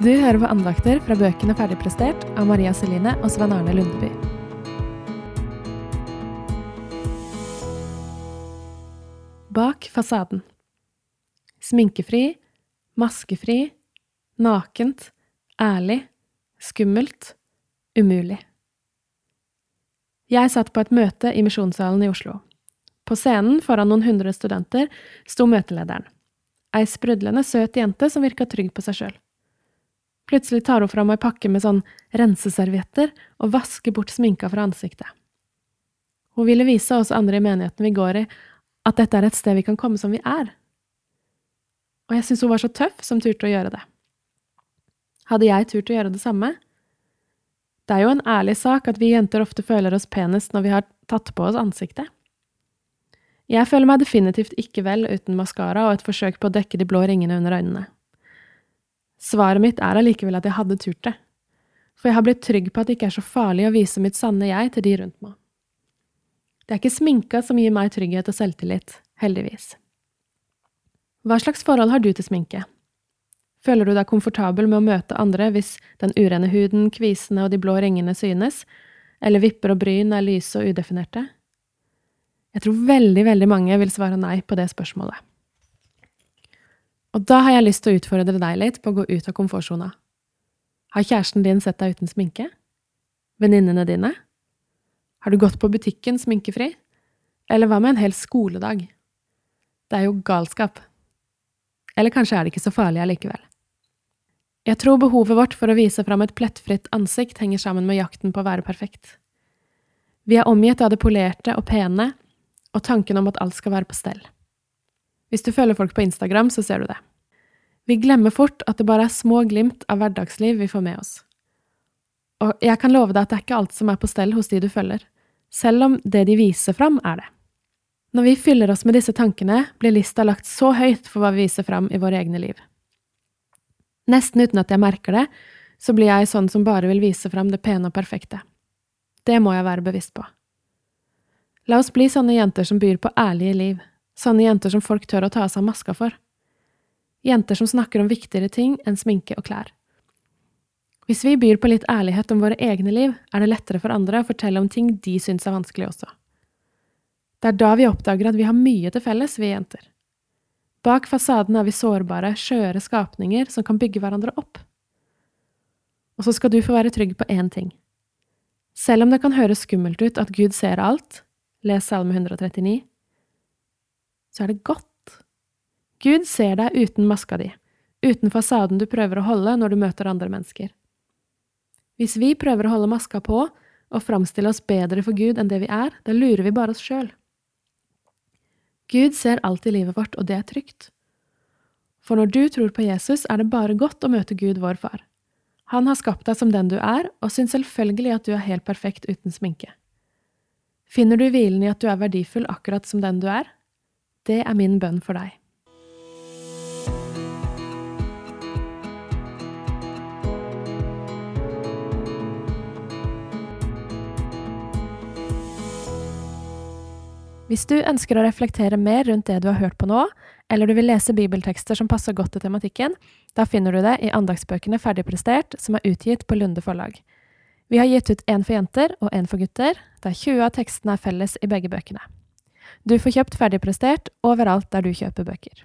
Du hører på andakter fra bøkene Ferdigprestert av Maria Celine og Svein Arne Lundeby. Bak fasaden. Sminkefri, maskefri, nakent, ærlig, skummelt, umulig. Jeg satt på et møte i Misjonssalen i Oslo. På scenen foran noen hundre studenter sto møtelederen. Ei sprudlende søt jente som virka trygg på seg sjøl. Plutselig tar hun fram ei pakke med sånn renseservietter og vasker bort sminka fra ansiktet. Hun ville vise oss andre i menigheten vi går i, at dette er et sted vi kan komme som vi er. Og jeg syntes hun var så tøff som turte å gjøre det. Hadde jeg turt å gjøre det samme? Det er jo en ærlig sak at vi jenter ofte føler oss penest når vi har tatt på oss ansiktet. Jeg føler meg definitivt ikke vel uten maskara og et forsøk på å dekke de blå ringene under øynene. Svaret mitt er allikevel at jeg hadde turt det, for jeg har blitt trygg på at det ikke er så farlig å vise mitt sanne jeg til de rundt meg. Det er ikke sminka som gir meg trygghet og selvtillit, heldigvis. Hva slags forhold har du til sminke? Føler du deg komfortabel med å møte andre hvis den urene huden, kvisene og de blå ringene synes, eller vipper og bryn er lyse og udefinerte? Jeg tror veldig, veldig mange vil svare nei på det spørsmålet. Og da har jeg lyst til å utfordre deg litt på å gå ut av komfortsona. Har kjæresten din sett deg uten sminke? Venninnene dine? Har du gått på butikken sminkefri? Eller hva med en hel skoledag? Det er jo galskap. Eller kanskje er det ikke så farlig allikevel. Jeg tror behovet vårt for å vise fram et plettfritt ansikt henger sammen med jakten på å være perfekt. Vi er omgitt av det polerte og pene, og tanken om at alt skal være på stell. Hvis du følger folk på Instagram, så ser du det. Vi glemmer fort at det bare er små glimt av hverdagsliv vi får med oss. Og jeg kan love deg at det er ikke alt som er på stell hos de du følger, selv om det de viser fram, er det. Når vi fyller oss med disse tankene, blir lista lagt så høyt for hva vi viser fram i våre egne liv. Nesten uten at jeg merker det, så blir jeg sånn som bare vil vise fram det pene og perfekte. Det må jeg være bevisst på. La oss bli sånne jenter som byr på ærlige liv, Sånne jenter som folk tør å ta av seg maska for. Jenter som snakker om viktigere ting enn sminke og klær. Hvis vi byr på litt ærlighet om våre egne liv, er det lettere for andre å fortelle om ting de syns er vanskelig også. Det er da vi oppdager at vi har mye til felles, vi jenter. Bak fasaden er vi sårbare, skjøre skapninger som kan bygge hverandre opp. Og så skal du få være trygg på én ting. Selv om det kan høres skummelt ut at Gud ser alt, les Salme 139, så er det godt. Gud ser deg uten maska di, uten fasaden du prøver å holde når du møter andre mennesker. Hvis vi prøver å holde maska på og framstille oss bedre for Gud enn det vi er, da lurer vi bare oss sjøl. Gud ser alt i livet vårt, og det er trygt. For når du tror på Jesus, er det bare godt å møte Gud, vår far. Han har skapt deg som den du er, og syns selvfølgelig at du er helt perfekt uten sminke. Finner du hvilen i at du er verdifull akkurat som den du er? Det er min bønn for deg. Hvis du ønsker å reflektere mer rundt det du har hørt på nå, eller du vil lese bibeltekster som passer godt til tematikken, da finner du det i andagsbøkene Ferdigprestert, som er utgitt på Lunde forlag. Vi har gitt ut én for jenter og én for gutter, der 20 av tekstene er felles i begge bøkene. Du får kjøpt ferdigprestert overalt der du kjøper bøker.